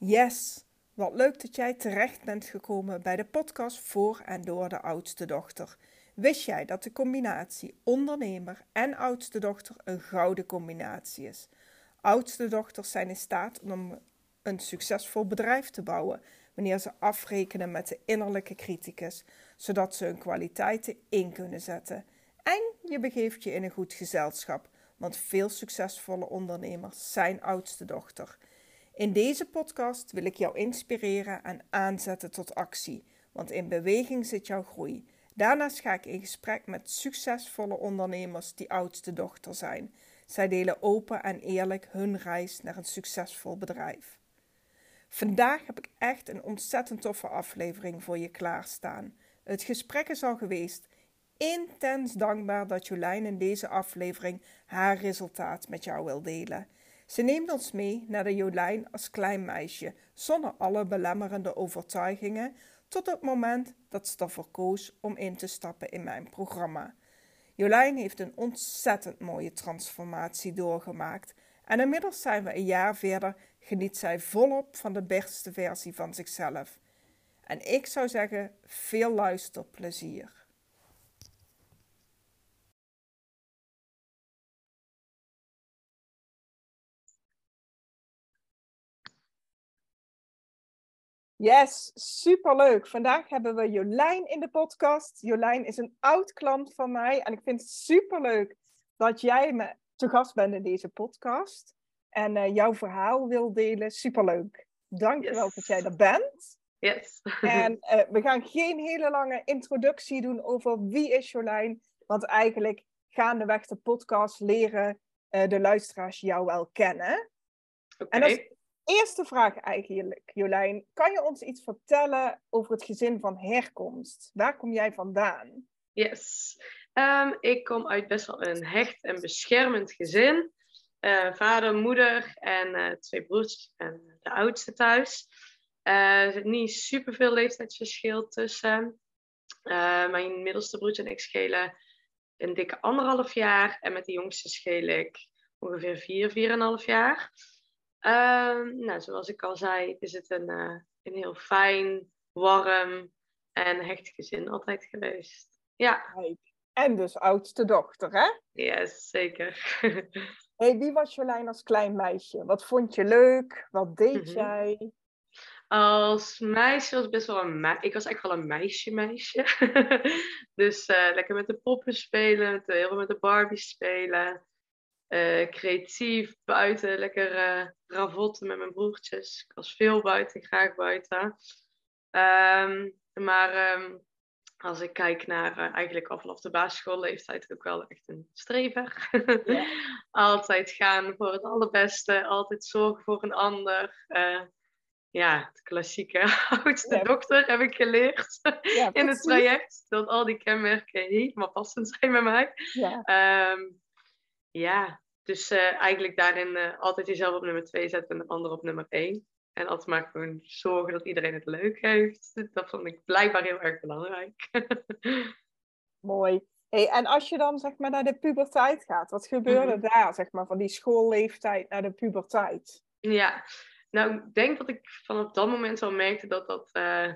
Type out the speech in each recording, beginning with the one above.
Yes, wat leuk dat jij terecht bent gekomen bij de podcast voor en door de oudste dochter. Wist jij dat de combinatie ondernemer en oudste dochter een gouden combinatie is? Oudste dochters zijn in staat om een succesvol bedrijf te bouwen wanneer ze afrekenen met de innerlijke criticus, zodat ze hun kwaliteiten in kunnen zetten. En je begeeft je in een goed gezelschap, want veel succesvolle ondernemers zijn oudste dochter. In deze podcast wil ik jou inspireren en aanzetten tot actie, want in beweging zit jouw groei. Daarnaast ga ik in gesprek met succesvolle ondernemers die oudste dochter zijn. Zij delen open en eerlijk hun reis naar een succesvol bedrijf. Vandaag heb ik echt een ontzettend toffe aflevering voor je klaarstaan. Het gesprek is al geweest. Intens dankbaar dat Jolijn in deze aflevering haar resultaat met jou wil delen. Ze neemt ons mee naar de Jolijn als klein meisje, zonder alle belemmerende overtuigingen, tot het moment dat ze koos om in te stappen in mijn programma. Jolijn heeft een ontzettend mooie transformatie doorgemaakt en inmiddels zijn we een jaar verder, geniet zij volop van de beste versie van zichzelf. En ik zou zeggen, veel luisterplezier. Yes, superleuk. Vandaag hebben we Jolijn in de podcast. Jolijn is een oud klant van mij en ik vind het superleuk dat jij me te gast bent in deze podcast en uh, jouw verhaal wil delen. Superleuk. Dank je wel dat jij er bent. Yes. en uh, we gaan geen hele lange introductie doen over wie is Jolijn, want eigenlijk gaandeweg de podcast leren uh, de luisteraars jou wel kennen. Oké. En eerste vraag eigenlijk, Jolijn. Kan je ons iets vertellen over het gezin van herkomst? Waar kom jij vandaan? Yes. Um, ik kom uit best wel een hecht en beschermend gezin. Uh, vader, moeder en uh, twee broers en de oudste thuis. Uh, er zit niet super veel leeftijdsverschil tussen. mijn middelste broertje en ik schelen een dikke anderhalf jaar. En met de jongste scheel ik ongeveer vier, vier en een half jaar. Um, nou, zoals ik al zei, is het een, uh, een heel fijn, warm en hecht gezin altijd geweest. Ja. En dus oudste dochter, hè? Yes, zeker. hey, wie was Jolijn als klein meisje? Wat vond je leuk? Wat deed mm -hmm. jij? Als meisje was best wel een meisje. Ik was echt wel een meisje meisje. dus uh, lekker met de poppen spelen, heel veel met de Barbie spelen. Uh, creatief buiten, lekker uh, ravotten met mijn broertjes. Ik was veel buiten, graag buiten. Um, maar um, als ik kijk naar uh, eigenlijk al vanaf de basisschoolleeftijd ook wel echt een strever. Ja. altijd gaan voor het allerbeste, altijd zorgen voor een ander. ja, het klassieke oudste ja. dokter heb ik geleerd ja, in het traject. Dat al die kenmerken helemaal passend zijn bij mij. Ja. Um, ja, dus uh, eigenlijk daarin uh, altijd jezelf op nummer 2 zetten en de ander op nummer 1. En altijd maar gewoon zorgen dat iedereen het leuk heeft. Dat vond ik blijkbaar heel erg belangrijk. Mooi. Hey, en als je dan zeg maar naar de puberteit gaat, wat gebeurde mm -hmm. daar, zeg maar, van die schoolleeftijd naar de puberteit? Ja, nou, ik denk dat ik vanaf dat moment al merkte dat dat uh,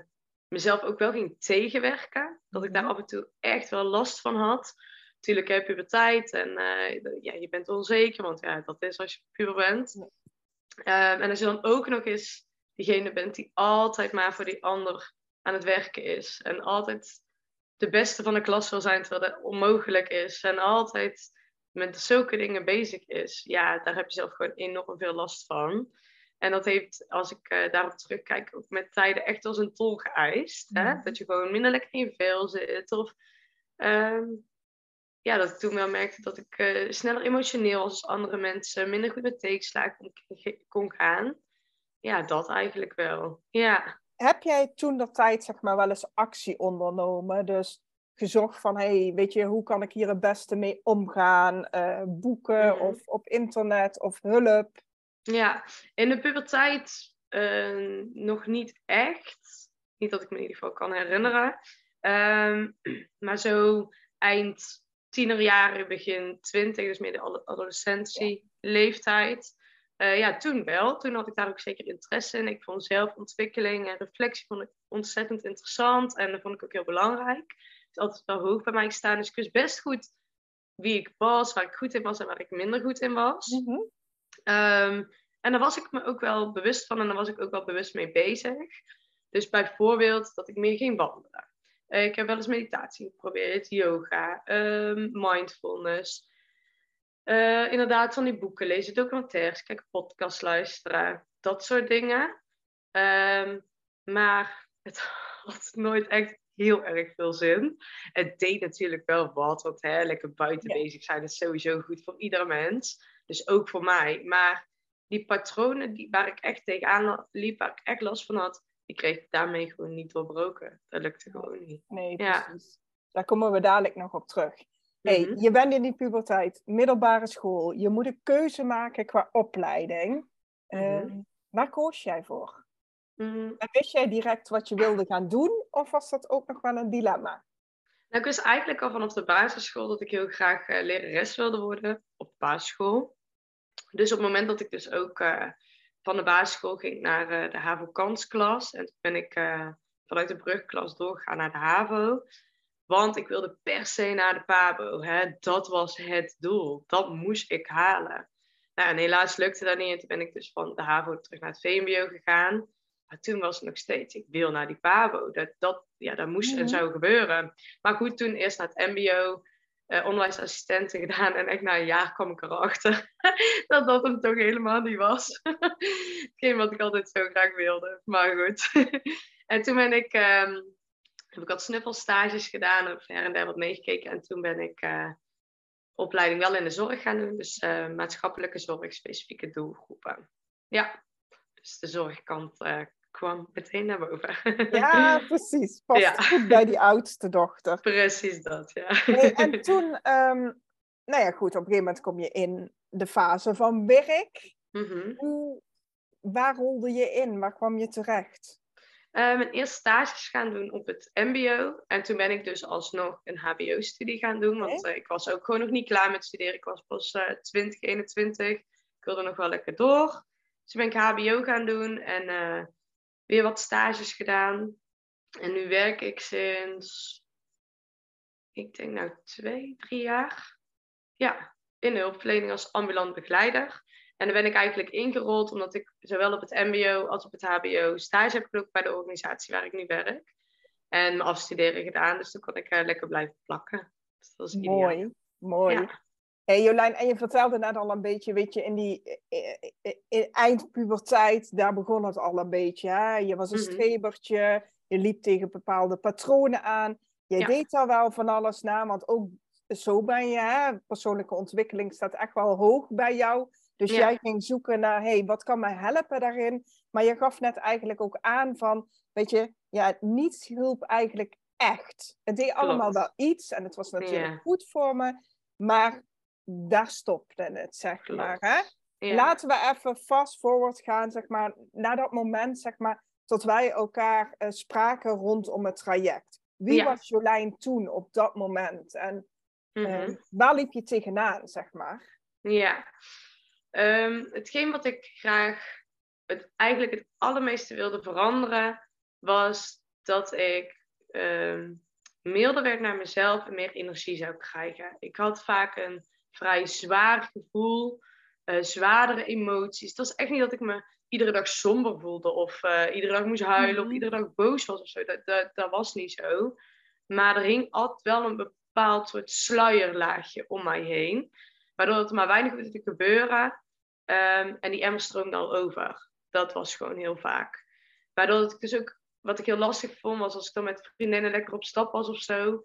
mezelf ook wel ging tegenwerken. Dat ik daar af en toe echt wel last van had natuurlijk heb je puberteit en uh, ja, je bent onzeker, want ja, dat is als je puber bent. Um, en als je dan ook nog eens diegene bent die altijd maar voor die ander aan het werken is. En altijd de beste van de klas wil zijn, terwijl dat onmogelijk is. En altijd met zulke dingen bezig is. Ja, daar heb je zelf gewoon enorm veel last van. En dat heeft, als ik uh, daarop terugkijk, ook met tijden echt als een tol geëist. Mm. Hè? Dat je gewoon minder lekker in je vel zit. Of um, ja, dat ik toen wel merkte dat ik uh, sneller emotioneel was als andere mensen, minder goed met tegenslagen kon, kon gaan. Ja, dat eigenlijk wel. Ja. Heb jij toen dat tijd zeg maar wel eens actie ondernomen? Dus gezocht van, hey, weet je, hoe kan ik hier het beste mee omgaan? Uh, boeken mm -hmm. of op internet of hulp? Ja, in de puberteit uh, nog niet echt. Niet dat ik me in ieder geval kan herinneren. Um, maar zo eind tienerjaren, begin twintig, dus meer de adolescentie, leeftijd. eh, ja, toen wel. Toen had ik daar ook zeker interesse in. Ik vond zelfontwikkeling en reflectie vond ik ontzettend interessant. En dat vond ik ook heel belangrijk. Het is altijd wel hoog bij mij staan. Dus ik wist best goed wie ik was, waar ik goed in was en waar ik minder goed in was. Mhm. Ehm, en daar was ik me ook wel bewust van en daar was ik ook wel bewust mee bezig. Dus bijvoorbeeld dat ik meer ging wandelen. Eh, ik heb wel eens meditatie geprobeerd, yoga, ehm, mindfulness. Eh, inderdaad, van die boeken lezen, documentaires, kijken, podcast luisteren, dat soort dingen. Ehm, maar het had nooit echt heel erg veel zin. Het deed natuurlijk wel wat, want hè, lekker buiten Ja. bezig zijn is sowieso goed voor ieder mens. Dus ook voor mij. Maar die patronen die, waar ik echt tegenaan liep, waar ik echt last van had, die kreeg ik daarmee gewoon niet doorbroken. Dat lukte gewoon niet. Nee, Ja. precies. Daar komen we dadelijk nog op terug. Hey, Mhm. je bent in die puberteit, middelbare school. Je moet een keuze maken qua opleiding. Mhm. Ehm, waar koos jij voor? Mm, En wist jij direct wat je wilde gaan doen? Of was dat ook nog wel een dilemma? Nou, ik wist eigenlijk al vanaf de basisschool dat ik heel graag eh, lerares wilde worden op basisschool. Dus op het moment dat ik dus ook eh, van de basisschool ging naar eh, de HAVO-kansklas. En toen ben ik eh, vanuit de brugklas doorgegaan naar de HAVO. Want ik wilde per se naar de PABO. Hè? Dat was het doel. Dat moest ik halen. Nou, en helaas lukte dat niet. En toen ben ik dus van de HAVO terug naar het VMBO gegaan. Maar toen was het nog steeds, ik wil naar die PABO. Dat, dat, ja, dat moest Mhm. en zou gebeuren. Maar goed, toen eerst naar het MBO, eh, onderwijsassistenten gedaan. En echt na een jaar kwam ik erachter dat dat hem toch helemaal niet was. Hetgeen wat ik altijd zo graag wilde. Maar goed. en toen ben ik, ehm, heb ik wat snuffelstages gedaan. Heb her en der wat meegekeken. En toen ben ik eh, opleiding wel in de zorg gaan doen. Dus eh, maatschappelijke zorg, specifieke doelgroepen. Ja, dus de zorgkant kwam meteen naar boven. Ja, precies. Past Ja. goed bij die oudste dochter. Precies dat, ja. En toen, ehm, nou ja, goed, op een gegeven moment kom je in de fase van werk. Mhm. Hoe, waar rolde je in? Waar kwam je terecht? Eh, mijn eerste stages gaan doen op het MBO. En toen ben ik dus alsnog een HBO-studie gaan doen. Want eh, ik was ook gewoon nog niet klaar met studeren. Ik was pas eh 20, 21. Ik wilde nog wel lekker door. Dus toen ben ik HBO gaan doen en eh, weer wat stages gedaan. En nu werk ik sinds, ik denk nou twee, drie jaar. Ja, in de hulpverlening als ambulant begeleider. En daar ben ik eigenlijk ingerold omdat ik zowel op het MBO als op het HBO stage heb gelopen bij de organisatie waar ik nu werk. En mijn afstuderen gedaan, dus toen kon ik eh, lekker blijven plakken. Dus dat is ideaal. Mooi, mooi. Ja. Hey Jolijn, en je vertelde net al een beetje, weet je, in die in eindpuberteit, daar begon het al een beetje. Hè? Je was een Mhm. strebertje, je liep tegen bepaalde patronen aan. Jij Ja. deed daar wel van alles na, want ook zo ben je, hè? persoonlijke ontwikkeling staat echt wel hoog bij jou. Dus Ja. jij ging zoeken naar, hey, wat kan mij helpen daarin? Maar je gaf net eigenlijk ook aan van, weet je, ja, niets hielp eigenlijk echt. Het deed allemaal wel iets en het was natuurlijk Ja. goed voor me, maar daar stopte het, zeg maar. Hè? Ja. Laten we even fast forward gaan, zeg maar, naar dat moment, zeg maar, tot wij elkaar eh, spraken rondom het traject. Wie Ja. was Jolijn toen op dat moment? En Mhm. eh, waar liep je tegenaan, zeg maar? Ja. Ehm, hetgeen wat ik graag het, eigenlijk het allermeeste wilde veranderen, was dat ik ehm milder werd naar mezelf en meer energie zou krijgen. Ik had vaak een vrij zwaar gevoel, eh, zwaardere emoties. Het was echt niet dat ik me iedere dag somber voelde of eh, iedere dag moest huilen Mhm. of iedere dag boos was of zo. Dat, dat, dat was niet zo. Maar er hing altijd wel een bepaald soort sluierlaagje om mij heen. Waardoor het maar weinig hoefde te gebeuren. Ehm, en die emmer stroomde al over. Dat was gewoon heel vaak. Waardoor ik dus ook, wat ik heel lastig vond, was als ik dan met vriendinnen lekker op stap was of zo.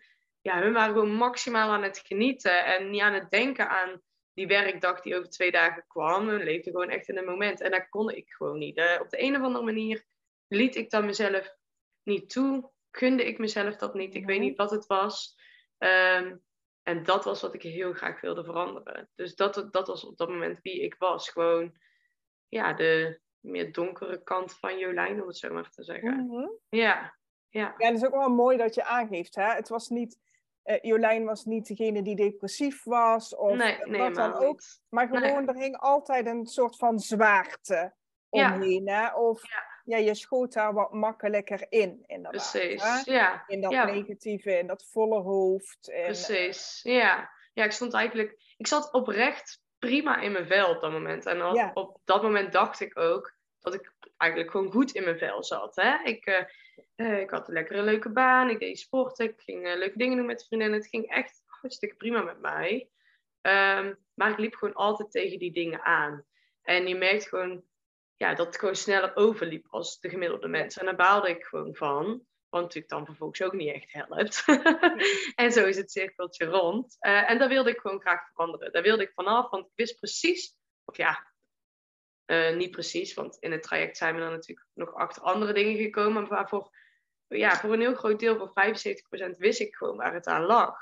Ja, hun waren gewoon maximaal aan het genieten. En niet aan het denken aan die werkdag die over twee dagen kwam. Hun leefde gewoon echt in het moment. En dat kon ik gewoon niet. Eh, op de een of andere manier liet ik dat mezelf niet toe. Gunde ik mezelf dat niet. Ik weet Mhm. niet wat het was. Ehm, en dat was wat ik heel graag wilde veranderen. Dus dat, dat was op dat moment wie ik was. Gewoon, ja, de meer donkere kant van Jolijn, om het zo maar te zeggen. Mhm. Ja, ja. Ja, dat is ook wel mooi dat je aangeeft. Hè? Het was niet uh, Jolijn was niet degene die depressief was of nee, nee, wat dan ook. Niet. Maar gewoon, er hing altijd een soort van zwaarte omheen. Hè? Of ja. je schoot daar wat makkelijker in, inderdaad. Precies, hè? ja. In dat ja. negatieve, in dat volle hoofd. En, Precies, ja. Ja, ik stond eigenlijk... Ik zat oprecht prima in mijn vel op dat moment. En op, Ja. op dat moment dacht ik ook dat ik eigenlijk gewoon goed in mijn vel zat. Hè? Ik, eh, eh, ik had een lekkere leuke baan, ik deed sport, ik ging eh, leuke dingen doen met vriendinnen. Het ging echt hartstikke prima met mij. Ehm, maar ik liep gewoon altijd tegen die dingen aan. En je merkt gewoon ja, dat het gewoon sneller overliep als de gemiddelde mensen. En daar baalde ik gewoon van. Wat natuurlijk dan vervolgens ook niet echt helpt. en zo is het cirkeltje rond. Eh, en daar wilde ik gewoon graag veranderen. Daar wilde ik vanaf, want ik wist precies, of ja, eh, niet precies, want in het traject zijn we dan natuurlijk nog achter andere dingen gekomen. Maar voor, ja, voor een heel groot deel, voor 75% wist ik gewoon waar het aan lag.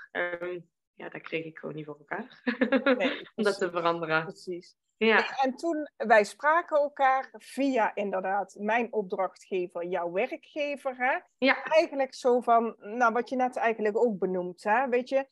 Ja, dat kreeg ik gewoon niet voor elkaar. Nee, Om dat te veranderen. Precies. Ja, En toen, wij spraken elkaar via inderdaad mijn opdrachtgever, jouw werkgever. Hè? ja, Eigenlijk zo van, nou wat je net eigenlijk ook benoemt, hè? weet je.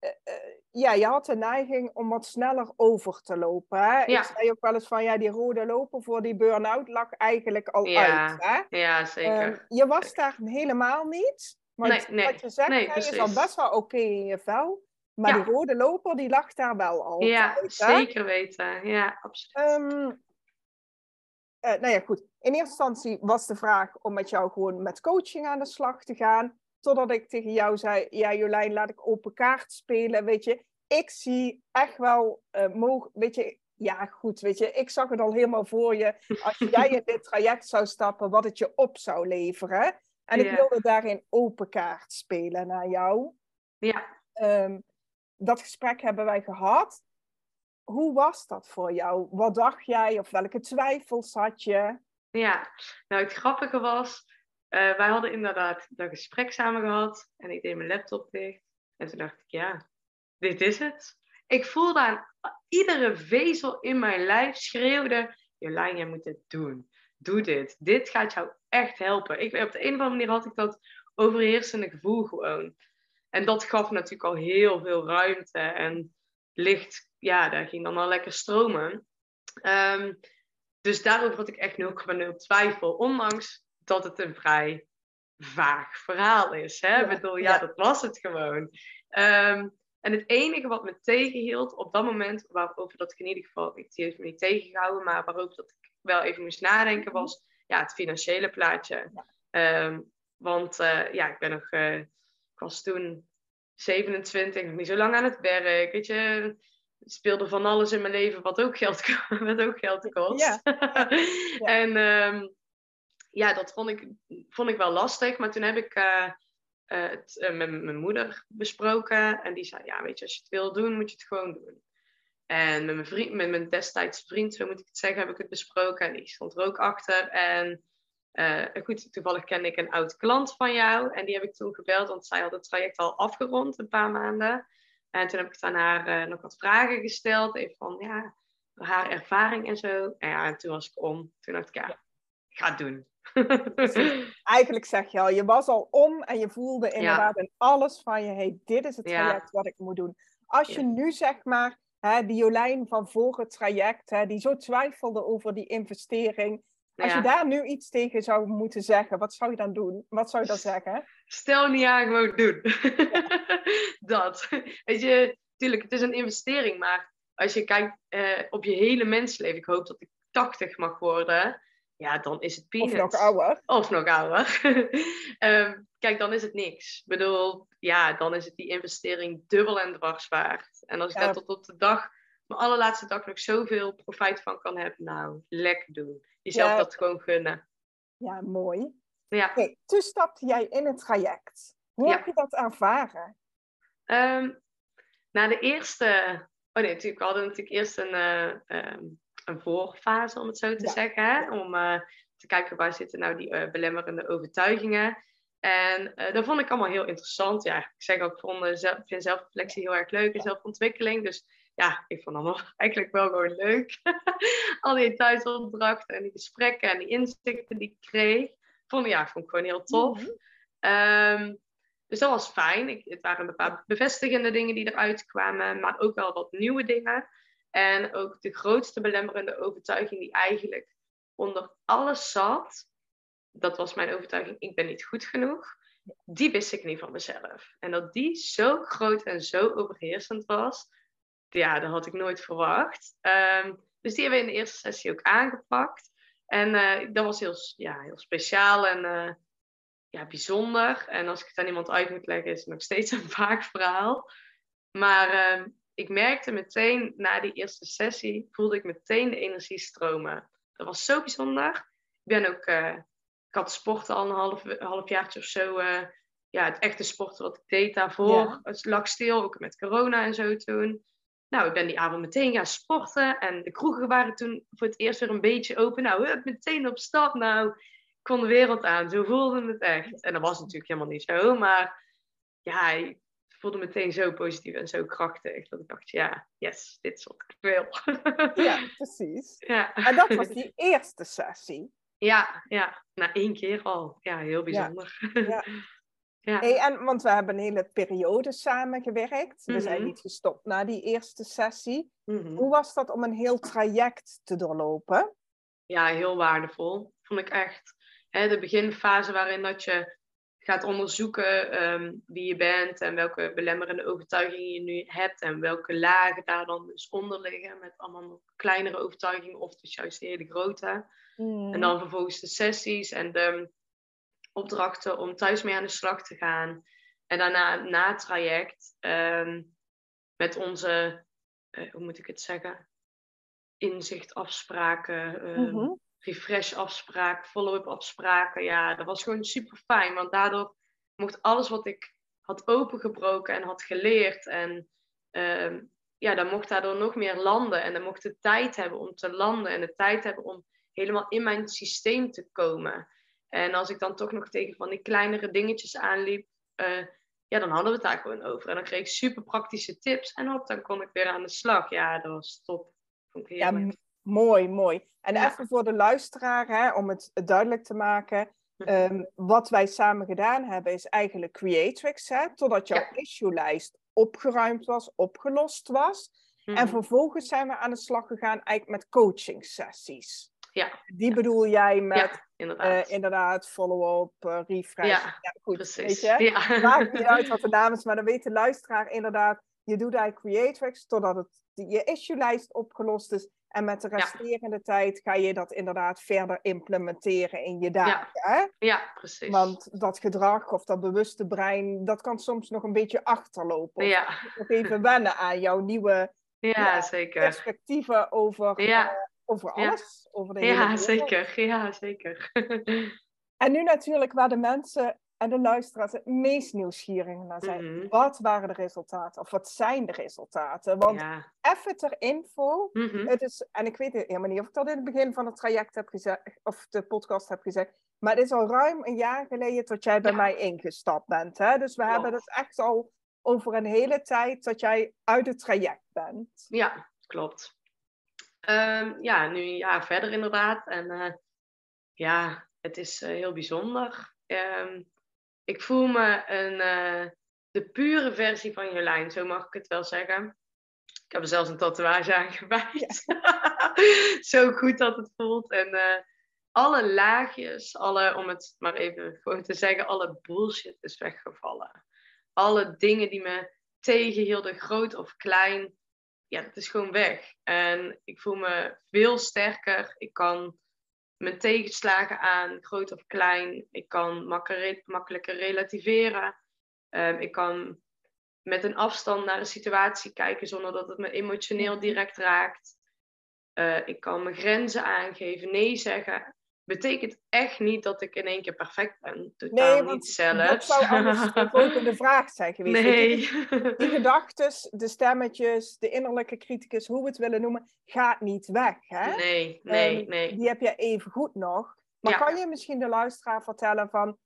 Eh, eh, ja, je had de neiging om wat sneller over te lopen. Hè? Ja. Ik zei ook wel eens van, ja, die rode loper voor die burn-out lag eigenlijk al Ja, uit. Hè? ja zeker. Ehm, je was daar helemaal niet. Maar Nee, nee, wat je zegt, nee, hè, je best wel oké in je vel. Maar Ja. die rode loper, die lag daar wel altijd. ja, zeker weten. Ja, absoluut. Eh, nou ja, goed. In eerste instantie was de vraag om met jou gewoon met coaching aan de slag te gaan. Totdat ik tegen jou zei, ja Jolijn, laat ik open kaart spelen. Weet je, ik zie echt wel eh mogen, weet je, ja goed, weet je, ik zag het al helemaal voor je. Als jij in dit traject zou stappen, wat het je op zou leveren. En ik Ja. wilde daarin open kaart spelen naar jou. Ja, Ehm, dat gesprek hebben wij gehad. Hoe was dat voor jou? Wat dacht jij of welke twijfels had je? ja. Nou, het grappige was, eh, wij hadden inderdaad dat gesprek samen gehad. En ik deed mijn laptop dicht. En toen dacht ik, ja, dit is het. Ik voelde aan iedere vezel in mijn lijf schreeuwde... Jolijn, jij moet dit doen. Doe dit. Dit gaat jou echt helpen. Ik, op de een of andere manier had ik dat overheersende gevoel gewoon. En dat gaf natuurlijk al heel veel ruimte. En licht, ja, daar ging dan al lekker stromen. Ehm, dus daarover had ik echt 0,0 twijfel. Ondanks dat het een vrij vaag verhaal is. Hè? Ja, bedoel, ja, ja. dat was het gewoon. Ehm, en het enige wat me tegenhield op dat moment, waarover dat ik in ieder geval, het heeft me niet tegengehouden, maar waarover dat ik wel even moest nadenken, was ja, het financiële plaatje. Ja. Ehm, want eh, ja, ik ben nog, eh, ik was toen 27, nog niet zo lang aan het werk, weet je. Speelde van alles in mijn leven wat ook geld, wat ook geld kost. Ja, ja. en ehm, ja, dat vond ik, vond ik wel lastig. Maar toen heb ik eh, eh, het eh, met mijn moeder besproken. En die zei, ja, weet je, als je het wil doen, moet je het gewoon doen. En met mijn, vriend, met mijn destijds vriend, zo moet ik het zeggen, heb ik het besproken. En die stond er ook achter. En goed, toevallig kende ik een oud klant van jou. En die heb ik toen gebeld, want zij had het traject al afgerond, een paar maanden. En toen heb ik aan haar nog wat vragen gesteld. Even van, ja, haar ervaring en zo. En ja, en toen was ik om. Toen dacht ik, ja, ga het doen. Eigenlijk zeg je al, je was al om en je voelde inderdaad in alles van je, hey, dit is het Ja. traject wat ik moet doen. Als je nu zeg maar, hè, die Jolijn van voor het traject, hè, die zo twijfelde over die investering, als je daar nu iets tegen zou moeten zeggen, wat zou je dan doen? Wat zou je dan zeggen? Stel niet aan, gewoon doen. dat. Weet je, tuurlijk, het is een investering, maar als je kijkt eh, op je hele mensleven, ik hoop dat ik 80 mag worden, ja, dan is het Of peanuts. nog ouder? Of nog ouder. Ehm, kijk, dan is het niks. Ik bedoel, ja, dan is het die investering dubbel en dwars waard. En als ik Ja. daar tot op de dag, mijn allerlaatste dag nog zoveel profijt van kan hebben, nou, lekker doen. Jezelf Ja. dat gewoon gunnen. Ja, mooi. Ja. Oké, toen stapte jij in het traject. Hoe Ja. heb je dat ervaren? Ehm, na de eerste. Oh nee, natuurlijk, we hadden natuurlijk eerst een, eh, ehm, een voorfase, om het zo te Ja. zeggen. Om eh, te kijken waar zitten nou die eh, belemmerende overtuigingen. En eh, dat vond ik allemaal heel interessant. Ja, ik zeg ook, ik vond, zelf, vind zelfreflectie heel erg leuk en zelfontwikkeling. Dus ja, ik vond allemaal eigenlijk wel gewoon leuk. Al die thuisopdrachten en die gesprekken en die inzichten die ik kreeg. Vond, ja, vond ik gewoon heel tof. Mhm. Ehm, Dus dat was fijn. Ik, het waren een paar bevestigende dingen die eruit kwamen, maar ook wel wat nieuwe dingen. En ook de grootste belemmerende overtuiging die eigenlijk onder alles zat, dat was mijn overtuiging, ik ben niet goed genoeg. Die wist ik niet van mezelf. En dat die zo groot en zo overheersend was, ja, dat had ik nooit verwacht. Ehm, dus die hebben we in de eerste sessie ook aangepakt. En uh, dat was heel, ja, heel speciaal en uh, ja, bijzonder. En als ik het aan iemand uit moet leggen, is het nog steeds een vaak verhaal. Maar uh, ik merkte meteen na die eerste sessie, voelde ik meteen de energie stromen. Dat was zo bijzonder. Ik ben ook, uh, ik had sporten al een half, halfjaartje of zo. ja, het echte sporten wat ik deed daarvoor. Ja. Het lag stil, ook met corona en zo toen. Nou, ik ben die avond meteen gaan sporten. En de kroegen waren toen voor het eerst weer een beetje open. Nou, meteen op stap. Nou, ik kon de wereld aan. Zo voelde het echt. En dat was natuurlijk helemaal niet zo. Maar ja, ik voelde meteen zo positief en zo krachtig. Dat ik dacht, ja, yes, dit is wat ik wil. Ja, precies. Ja. En dat was die eerste sessie. Ja, ja. Na één keer al. Ja, heel bijzonder. Ja. ja. Ja. Hey, en, want we hebben een hele periode samengewerkt. We zijn mhm. niet gestopt na die eerste sessie. Mhm. Hoe was dat om een heel traject te doorlopen? Ja, heel waardevol. Vond ik echt. Hè, de beginfase waarin dat je gaat onderzoeken ehm, wie je bent en welke belemmerende overtuigingen je nu hebt en welke lagen daar dan dus onder liggen met allemaal kleinere overtuigingen of dus juist de hele grote. Mhm. En dan vervolgens de sessies en de opdrachten om thuis mee aan de slag te gaan. En daarna na het traject um, met onze, uh, hoe moet ik het zeggen, inzichtafspraken, um, refresh afspraken, follow-up afspraken. Ja, dat was gewoon super fijn, want daardoor mocht alles wat ik had opengebroken en had geleerd en um, ja, dan mocht daardoor nog meer landen en dan mocht de tijd hebben om te landen en de tijd hebben om helemaal in mijn systeem te komen. En als ik dan toch nog tegen van die kleinere dingetjes aanliep, uh, ja, dan hadden we het daar gewoon over. En dan kreeg ik super praktische tips en hop, dan kon ik weer aan de slag. Ja, dat was top. Vond ik ja, mooi, mooi. En even voor de luisteraar, hè, om het duidelijk te maken. Um, wat wij samen gedaan hebben, is eigenlijk Creatrix, hè, totdat jouw ja. issue-lijst opgeruimd was, opgelost was. En mhm. vervolgens zijn we aan de slag gegaan eigenlijk met coaching sessies. Ja. Die bedoel jij met ja, inderdaad, uh, inderdaad follow-up, uh, refresh. Ja, ja goed. Precies. Weet je? Ja. Maakt niet uit wat de naam is, maar dan weet de luisteraar inderdaad. Je doet eigenlijk Creatrix totdat het, je issue-lijst opgelost is. En met de resterende tijd ga je dat inderdaad verder implementeren in je dagen. Ja. Hè? ja, precies. Want dat gedrag of dat bewuste brein, dat kan soms nog een beetje achterlopen. Ja. Nog even wennen aan jouw nieuwe ja, zeker. perspectieven over. Uh, over alles. Over de ja zeker. Ja, zeker. en nu natuurlijk waar de mensen en de luisteraars het meest nieuwsgierig naar zijn. Mm -hmm. Wat waren de resultaten? Of wat zijn de resultaten? Want ja. even ter info. Mm -hmm. het is, en ik weet helemaal niet of ik dat in het begin van het traject heb gezegd. Of de podcast heb gezegd. Maar het is al ruim een jaar geleden dat jij bij Ja. mij ingestapt bent. Hè? Dus we hebben het echt al over een hele tijd dat jij uit het traject bent. Ja, klopt. Ehm, ja, nu een jaar verder inderdaad. En eh, ja, het is eh, heel bijzonder. Ehm, ik voel me een, eh, de pure versie van Jolijn, zo mag ik het wel zeggen. Ik heb er zelfs een tatoeage aan gewijd. zo goed dat het voelt. En eh, alle laagjes, alle, om het maar even gewoon te zeggen, alle bullshit is weggevallen. Alle dingen die me tegenhielden, groot of klein, ja, dat is gewoon weg. En ik voel me veel sterker. Ik kan mijn tegenslagen aan, groot of klein. Ik kan makkelijker, makkelijker relativeren. Um, ik kan met een afstand naar een situatie kijken zonder dat het me emotioneel direct raakt. Uh, ik kan mijn grenzen aangeven, nee zeggen. Betekent echt niet dat ik in één keer perfect ben. Totaal Nee, niet zelfs. dat zou anders de volgende vraag zijn geweest. nee. Die gedachten, de stemmetjes, de innerlijke criticus, hoe we het willen noemen, gaat niet weg. Hè? nee, nee, Ehm, nee. Die heb je even goed nog. Maar Ja. kan je misschien de luisteraar vertellen van...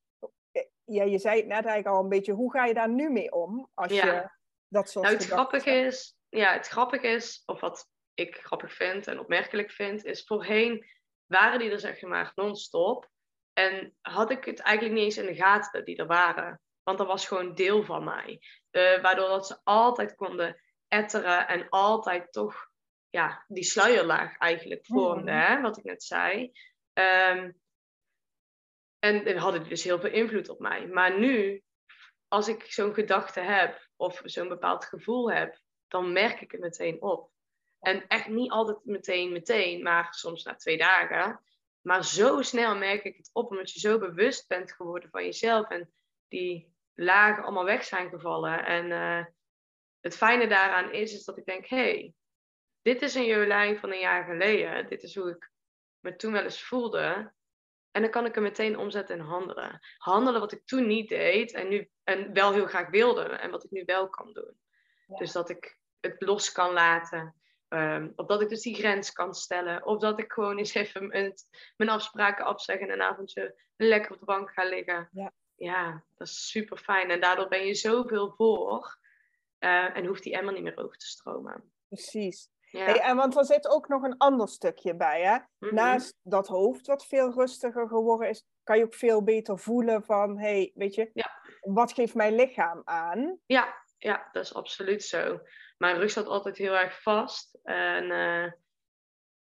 eh, Ja, je zei het net eigenlijk al een beetje. Hoe ga je daar nu mee om? Als Ja. je dat soort Nou, het grappige hebt? is, ja, het grappige is, of wat ik grappig vind en opmerkelijk vind, is voorheen waren die er zeg maar non-stop. En had ik het eigenlijk niet eens in de gaten dat die er waren. Want dat was gewoon deel van mij. Uh, waardoor dat ze altijd konden etteren en altijd toch ja, die sluierlaag eigenlijk vormden, hè, wat ik net zei. Um, en hadden die dus heel veel invloed op mij. Maar nu, als ik zo'n gedachte heb of zo'n bepaald gevoel heb, dan merk ik het meteen op. En echt niet altijd meteen, meteen, maar soms na twee dagen. Maar zo snel merk ik het op, omdat je zo bewust bent geworden van jezelf en die lagen allemaal weg zijn gevallen. En uh, het fijne daaraan is, is dat ik denk, hé, hey, dit is een Jolijn van een jaar geleden. Dit is hoe ik me toen wel eens voelde. En dan kan ik hem meteen omzetten in handelen. Handelen wat ik toen niet deed en, nu, en wel heel graag wilde. En wat ik nu wel kan doen. Dus dat ik het los kan laten. Um, of dat ik dus die grens kan stellen. Of dat ik gewoon eens even mijn afspraken afzeg en een avondje lekker op de bank ga liggen. Ja, ja dat is super fijn. En daardoor ben je zoveel voor. Uh, en hoeft die emmer niet meer over te stromen. Precies. Ja. Hey, en want er zit ook nog een ander stukje bij. Hè? Mhm. Naast dat hoofd wat veel rustiger geworden is, kan je ook veel beter voelen van, hey, weet je, ja. wat geeft mijn lichaam aan? Ja, ja, dat is absoluut zo. Mijn rug zat altijd heel erg vast. En uh,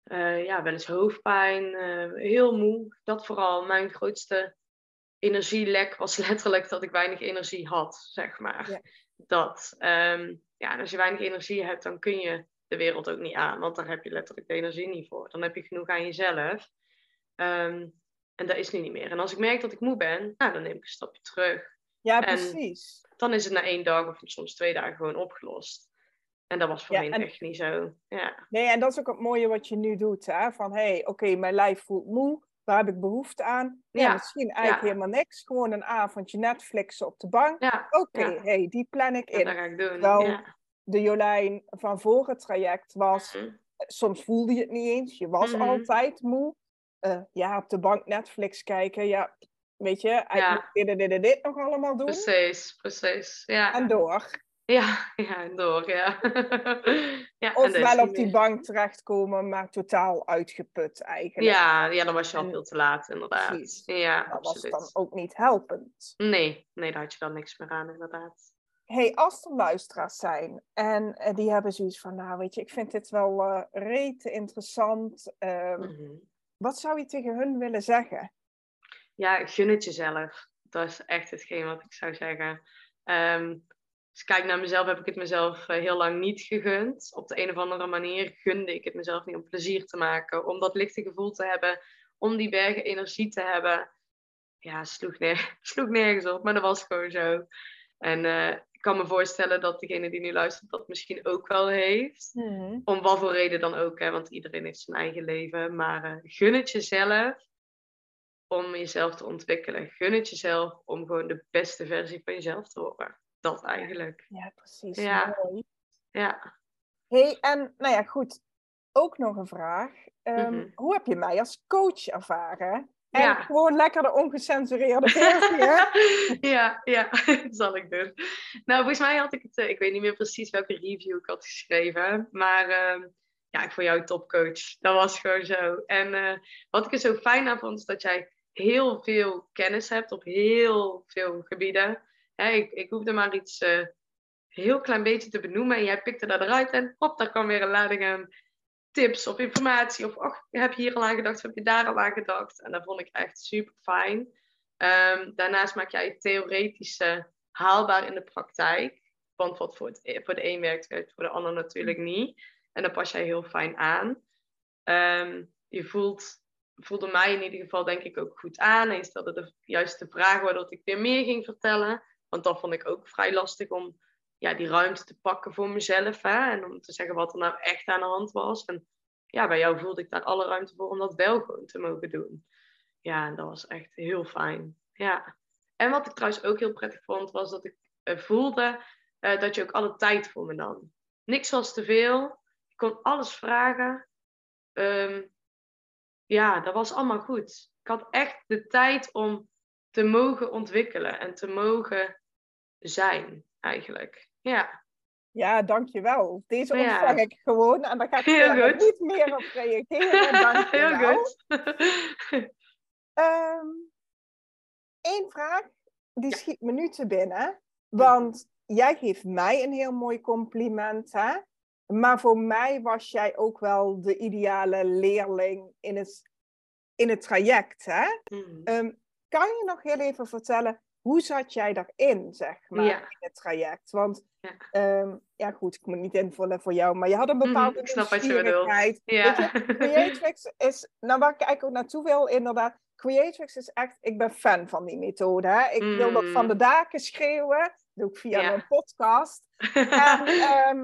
uh, ja, wel eens hoofdpijn, uh, heel moe. Dat vooral. Mijn grootste energielek was letterlijk dat ik weinig energie had, zeg maar. Ja. Dat. Um, ja, en als je weinig energie hebt, dan kun je de wereld ook niet aan. Want daar heb je letterlijk de energie niet voor. Dan heb je genoeg aan jezelf. Um, en dat is nu niet meer. En als ik merk dat ik moe ben, nou, dan neem ik een stapje terug. Ja, precies. dan is het na één dag of soms twee dagen gewoon opgelost. En dat was voor mij echt niet zo. Ja. Nee, en dat is ook het mooie wat je nu doet. Hè? Van, hé, hey, oké, mijn lijf voelt moe. Waar heb ik behoefte aan? Ja, misschien eigenlijk helemaal niks. Gewoon een avondje Netflixen op de bank. Oké, okay, hey, die plan ik in. Dat ga ik doen. Wel, de Jolijn van voor het traject was, mhm. soms voelde je het niet eens, je was mhm. altijd moe. Uh, ja, op de bank Netflix kijken, ja, weet je, eigenlijk dit, dit, dit, dit nog allemaal doen. Precies, precies, ja. En door. Ja, ja, door, ja. ja of wel op die bank terechtkomen, maar totaal uitgeput eigenlijk. Ja, ja dan was je al veel te laat, inderdaad. Precies. Ja, dat absoluut. was dan ook niet helpend. Nee, nee, daar had je dan niks meer aan, inderdaad hey, als er luisteraars zijn en uh, die hebben zoiets van, nou weet je, ik vind dit wel uh, rete interessant. Uh, mm -hmm. Wat zou je tegen hun willen zeggen? Ja, gun het jezelf. Dat is echt hetgeen wat ik zou zeggen. Um, als ik kijk naar mezelf, heb ik het mezelf eh, heel lang niet gegund. Op de een of andere manier gunde ik het mezelf niet om plezier te maken, om dat lichte gevoel te hebben, om die bergen energie te hebben. Ja, sloeg, sloeg nergens op, maar dat was gewoon zo. En uh, ik kan me voorstellen dat degene die nu luistert dat misschien ook wel heeft. Mhm. Om wat voor reden dan ook, hè, want iedereen heeft zijn eigen leven. Maar uh, gun het jezelf om jezelf te ontwikkelen. Gun het jezelf om gewoon de beste versie van jezelf te worden. Dat eigenlijk. Ja, precies. Ja. Mooi. Ja. hey, en nou ja, goed. Ook nog een vraag. Um, Hoe heb je mij als coach ervaren? En ja. gewoon lekker de ongecensureerde versie, hè? ja, ja, dat zal ik doen. Nou, volgens mij had ik het... Eh, ik weet niet meer precies welke review ik had geschreven. Maar uh, ja, ik vond jou topcoach. Dat was gewoon zo. En uh, wat ik er zo fijn aan vond, is dat jij heel veel kennis hebt op heel veel gebieden. Hè, ik, ik hoefde maar iets uh, heel klein beetje te benoemen. En jij pikte dat eruit en hop, daar kwam weer een lading aan tips of informatie. Of ach, heb je hier al aan gedacht? Of heb je daar al aan gedacht? En dat vond ik echt super fijn. Um, daarnaast maak jij het theoretische haalbaar in de praktijk. Want wat voor, het, voor de een werkt, werkt voor de ander natuurlijk niet. En daar pas jij heel fijn aan. Um, je voelt, voelde mij in ieder geval denk ik ook goed aan. En je stelde de juiste vragen waardoor ik weer meer ging vertellen. Want dat vond ik ook vrij lastig om ja, die ruimte te pakken voor mezelf. Hè? En om te zeggen wat er nou echt aan de hand was. En ja, bij jou voelde ik daar alle ruimte voor om dat wel gewoon te mogen doen. Ja, en dat was echt heel fijn. Ja. En wat ik trouwens ook heel prettig vond, was dat ik uh, voelde uh, dat je ook alle tijd voor me nam. Niks was te veel. Ik kon alles vragen. Um, ja, dat was allemaal goed. Ik had echt de tijd om te mogen ontwikkelen en te mogen zijn, eigenlijk. Ja. Ja, dankjewel. Deze ontvang ik gewoon en daar ga ik niet meer op reageren. Dankjewel. Heel goed. Eén ehm, vraag die schiet me nu te binnen. Want jij geeft mij een heel mooi compliment, hè? Maar voor mij was jij ook wel de ideale leerling in het, in het traject, hè? Mhm. Ehm, kan je nog heel even vertellen, hoe zat jij daarin, zeg maar, Ja. in het traject? Want, Ja. ehm, ja goed, ik moet niet invullen voor jou, maar je had een bepaalde Mhm, ik snap wat je bedoelt. nieuwsgierigheid. Ja. Je, Creatrix is, nou waar ik eigenlijk ook naartoe wil, inderdaad. Creatrix is echt, ik ben fan van die methode. Hè? Ik wil dat van de daken schreeuwen. Dat doe ik via Mm. Ja. mijn podcast. En, ehm,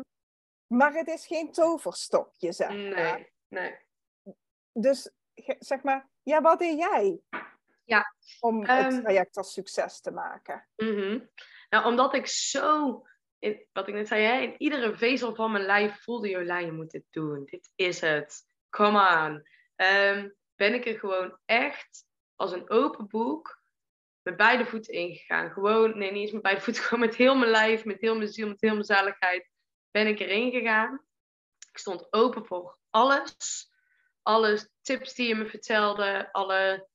maar het is geen toverstokje, zeg maar. nee, nee. Dus zeg maar, ja, wat deed jij? Ja, Om het ehm, traject als succes te maken. Mhm. Nou, omdat ik zo, in, wat ik net zei, hè, in iedere vezel van mijn lijf voelde, Jolijn, je moet dit doen. Dit is het. Come on. Ehm, ben ik er gewoon echt als een open boek met beide voeten ingegaan. Gewoon, nee, niet eens met beide voeten, gewoon met heel mijn lijf, met heel mijn ziel, met heel mijn zaligheid ben ik erin gegaan. Ik stond open voor alles. Alle tips die je me vertelde, alle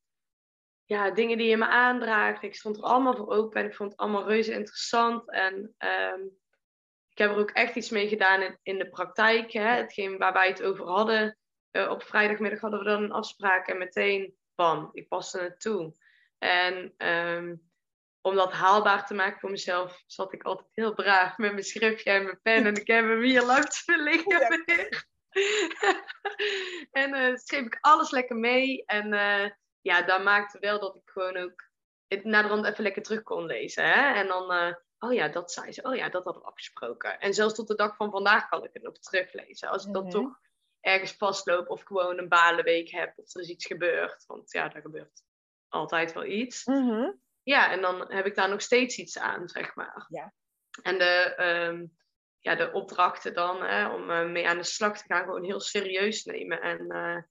ja, dingen die je me aandraagt. Ik stond er allemaal voor open en ik vond het allemaal reuze interessant. En ehm, ik heb er ook echt iets mee gedaan in, in de praktijk. Hè? Hetgeen waar wij het over hadden. Eh, op vrijdagmiddag hadden we dan een afspraak en meteen, bam, ik paste het toe. En ehm, om dat haalbaar te maken voor mezelf, zat ik altijd heel braaf met mijn schriftje en mijn pen. En ik heb hem hier langs liggen Ja. en eh, schreef ik alles lekker mee. En eh, ja, dat maakte wel dat ik gewoon ook het naderhand even lekker terug kon lezen. Hè? En dan, eh, oh ja, dat zei ze. Oh ja, dat hadden we afgesproken. En zelfs tot de dag van vandaag kan ik het nog teruglezen. Als ik dan Mhm. toch ergens vastloop of gewoon een balenweek heb of er is iets gebeurd. Want ja, er gebeurt altijd wel iets. Mhm. Ja, en dan heb ik daar nog steeds iets aan, zeg maar. Ja. En de, ehm, ja, de opdrachten dan, hè, om eh, mee aan de slag te gaan, gewoon heel serieus nemen. En eh,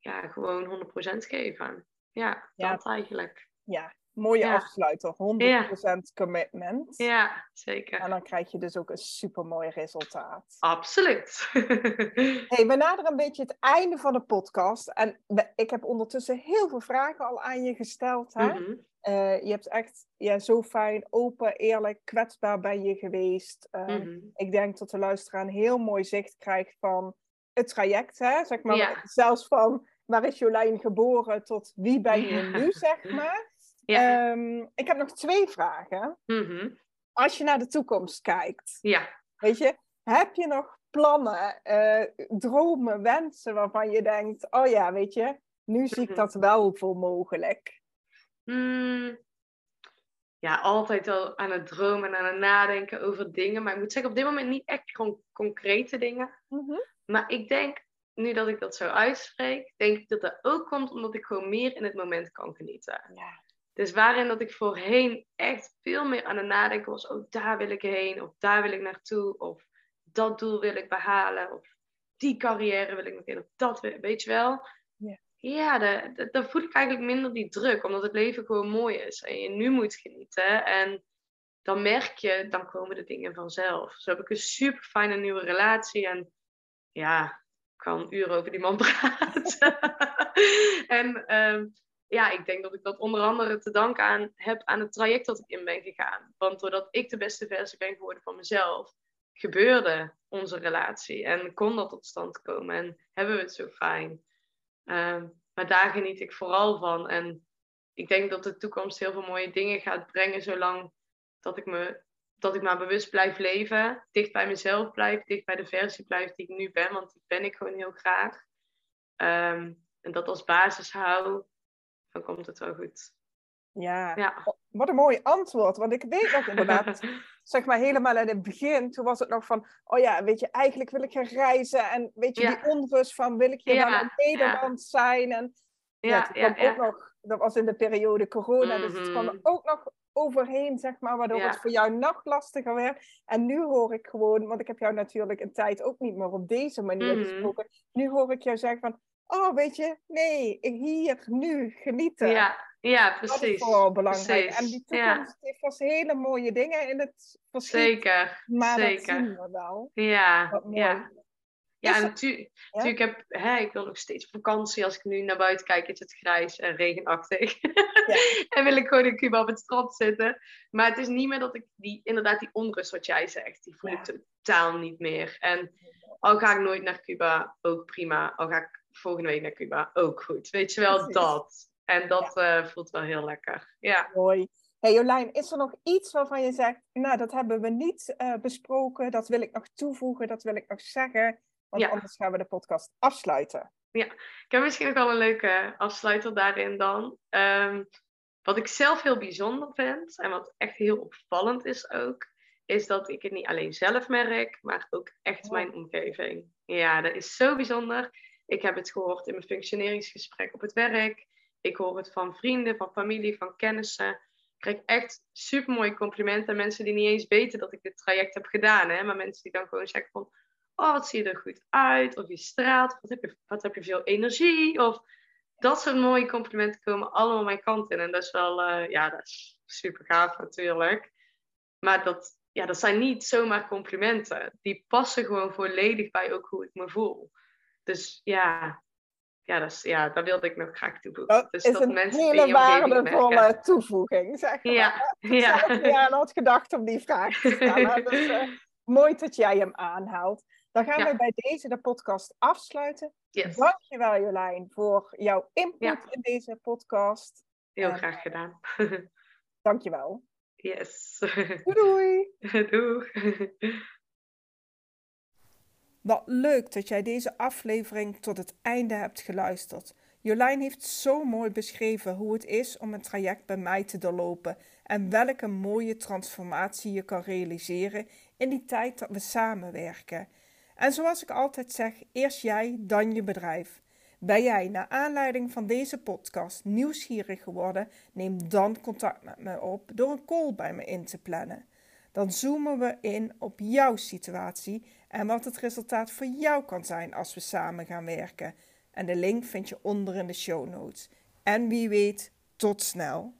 ja, gewoon 100% geven. Ja, Ja. dat eigenlijk. Ja, mooie Ja. afsluiter. 100% commitment. Ja, zeker. En dan krijg je dus ook een supermooi resultaat. Absoluut. Hey, we naderen een beetje het einde van de podcast. En ik heb ondertussen heel veel vragen al aan je gesteld. Hè? Mhm. Eh, je hebt echt ja, zo fijn, open, eerlijk, kwetsbaar ben je geweest. Eh, Mhm. Ik denk dat de luisteraar een heel mooi zicht krijgt van het traject. Hè? Zeg maar. Zelfs van waar is Jolijn geboren tot wie ben je nu, zeg maar. Ja. Ehm, ik heb nog twee vragen. Mhm. Als je naar de toekomst kijkt, ja. weet je, heb je nog plannen, eh, dromen, wensen waarvan je denkt, oh ja, weet je, nu zie ik Mhm. dat wel voor mogelijk. Mm, ja, altijd wel aan het dromen en aan het nadenken over dingen. Maar ik moet zeggen, op dit moment niet echt gewoon concrete dingen. Mhm. Maar ik denk, nu dat ik dat zo uitspreek, denk ik dat dat ook komt omdat ik gewoon meer in het moment kan genieten. Ja. Dus waarin dat ik voorheen echt veel meer aan het nadenken was, oh daar wil ik heen, of daar wil ik naartoe, of dat doel wil ik behalen, of die carrière wil ik nog in, of dat weet je wel. Ja. Ja, da- da- dan voel ik eigenlijk minder die druk, omdat het leven gewoon mooi is en je nu moet genieten. En dan merk je, dan komen de dingen vanzelf. Zo heb ik een super fijne nieuwe relatie en ja, kan uren over die man praten. en ehm, ja, ik denk dat ik dat onder andere te danken aan heb aan het traject dat ik in ben gegaan. Want doordat ik de beste versie ben geworden van mezelf, gebeurde onze relatie en kon dat tot stand komen en hebben we het zo fijn. Ehm, maar daar geniet ik vooral van. En ik denk dat de toekomst heel veel mooie dingen gaat brengen, zolang dat ik, me, dat ik maar bewust blijf leven, dicht bij mezelf blijf, dicht bij de versie blijf die ik nu ben, want die ben ik gewoon heel graag. Ehm, en dat als basis hou, dan komt het wel goed. Ja. Ja. wat een mooi antwoord. Want ik weet nog inderdaad, zeg maar helemaal in het begin, toen was het nog van, oh ja, weet je, eigenlijk wil ik gaan reizen. En weet je, Ja. die onrust van, wil ik hier Ja, wel in Nederland zijn? En ja, kwam ook nog, dat was in de periode corona, dus het kwam Mhm. ook nog overheen, zeg maar, waardoor Ja. het voor jou nog lastiger werd. En nu hoor ik gewoon, want ik heb jou natuurlijk een tijd ook niet meer op deze manier Mhm. gesproken. Nu hoor ik jou zeggen van, oh weet je, nee, hier, nu, genieten. ja, ja, Dat is precies. vooral belangrijk. Precies, En die ja. toekomst heeft vast hele mooie dingen in het verschiet. Zeker, maar dat zeker. zien we wel. Ja, ja. Ja, en natuurlijk, natuurlijk heb hè, ik wil nog steeds vakantie. Als ik nu naar buiten kijk, is het grijs en regenachtig. Ja. en wil ik gewoon in Cuba op het strand zitten. Maar het is niet meer dat ik die, inderdaad die onrust wat jij zegt, die voel ik totaal niet meer. En al ga ik nooit naar Cuba, ook prima. Al ga ik volgende week naar Cuba, ook goed. Weet je wel, dat. En dat uh, voelt wel heel lekker. Ja. Mooi. Hey Jolijn, is er nog iets waarvan je zegt, nou dat hebben we niet uh, besproken, dat wil ik nog toevoegen, dat wil ik nog zeggen, want anders gaan we de podcast afsluiten. Ja, ik heb misschien nog wel een leuke afsluiter daarin dan. Um, wat ik zelf heel bijzonder vind en wat echt heel opvallend is ook, is dat ik het niet alleen zelf merk, maar ook echt oh. mijn omgeving. Ja, dat is zo bijzonder. Ik heb het gehoord in mijn functioneringsgesprek op het werk. Ik hoor het van vrienden, van familie, van kennissen. Ik krijg echt super mooie complimenten. Mensen die niet eens weten dat ik dit traject heb gedaan. Hè? Maar mensen die dan gewoon zeggen van... Oh, wat zie je er goed uit. Of je straalt. Wat heb je, wat heb je veel energie. Of dat soort mooie complimenten komen allemaal mijn kant in. En dat is wel... Uh, ja, dat is super gaaf natuurlijk. Maar dat, ja, dat zijn niet zomaar complimenten. Die passen gewoon volledig bij ook hoe ik me voel. Dus ja, ja, dat, is, ja, dat wilde ik nog graag toevoegen. Dat dus is dat een mensen hele waardevolle toevoeging, zeg maar. Ja, ja. Ik aan had gedacht om die vraag te stellen. dus uh, mooi dat jij hem aanhaalt. Dan gaan we bij deze de podcast afsluiten. Yes. Dankjewel Jolijn voor jouw input in deze podcast. Heel graag gedaan. Dankjewel. Yes. Doei doei. Doeg. Wat leuk dat jij deze aflevering tot het einde hebt geluisterd. Jolijn heeft zo mooi beschreven hoe het is om een traject bij mij te doorlopen en welke mooie transformatie je kan realiseren in die tijd dat we samenwerken. En zoals ik altijd zeg, eerst jij, dan je bedrijf. Ben jij naar aanleiding van deze podcast nieuwsgierig geworden? Neem dan contact met me op door een call bij me in te plannen. Dan zoomen we in op jouw situatie en wat het resultaat voor jou kan zijn als we samen gaan werken. En de link vind je onder in de show notes. En wie weet, tot snel.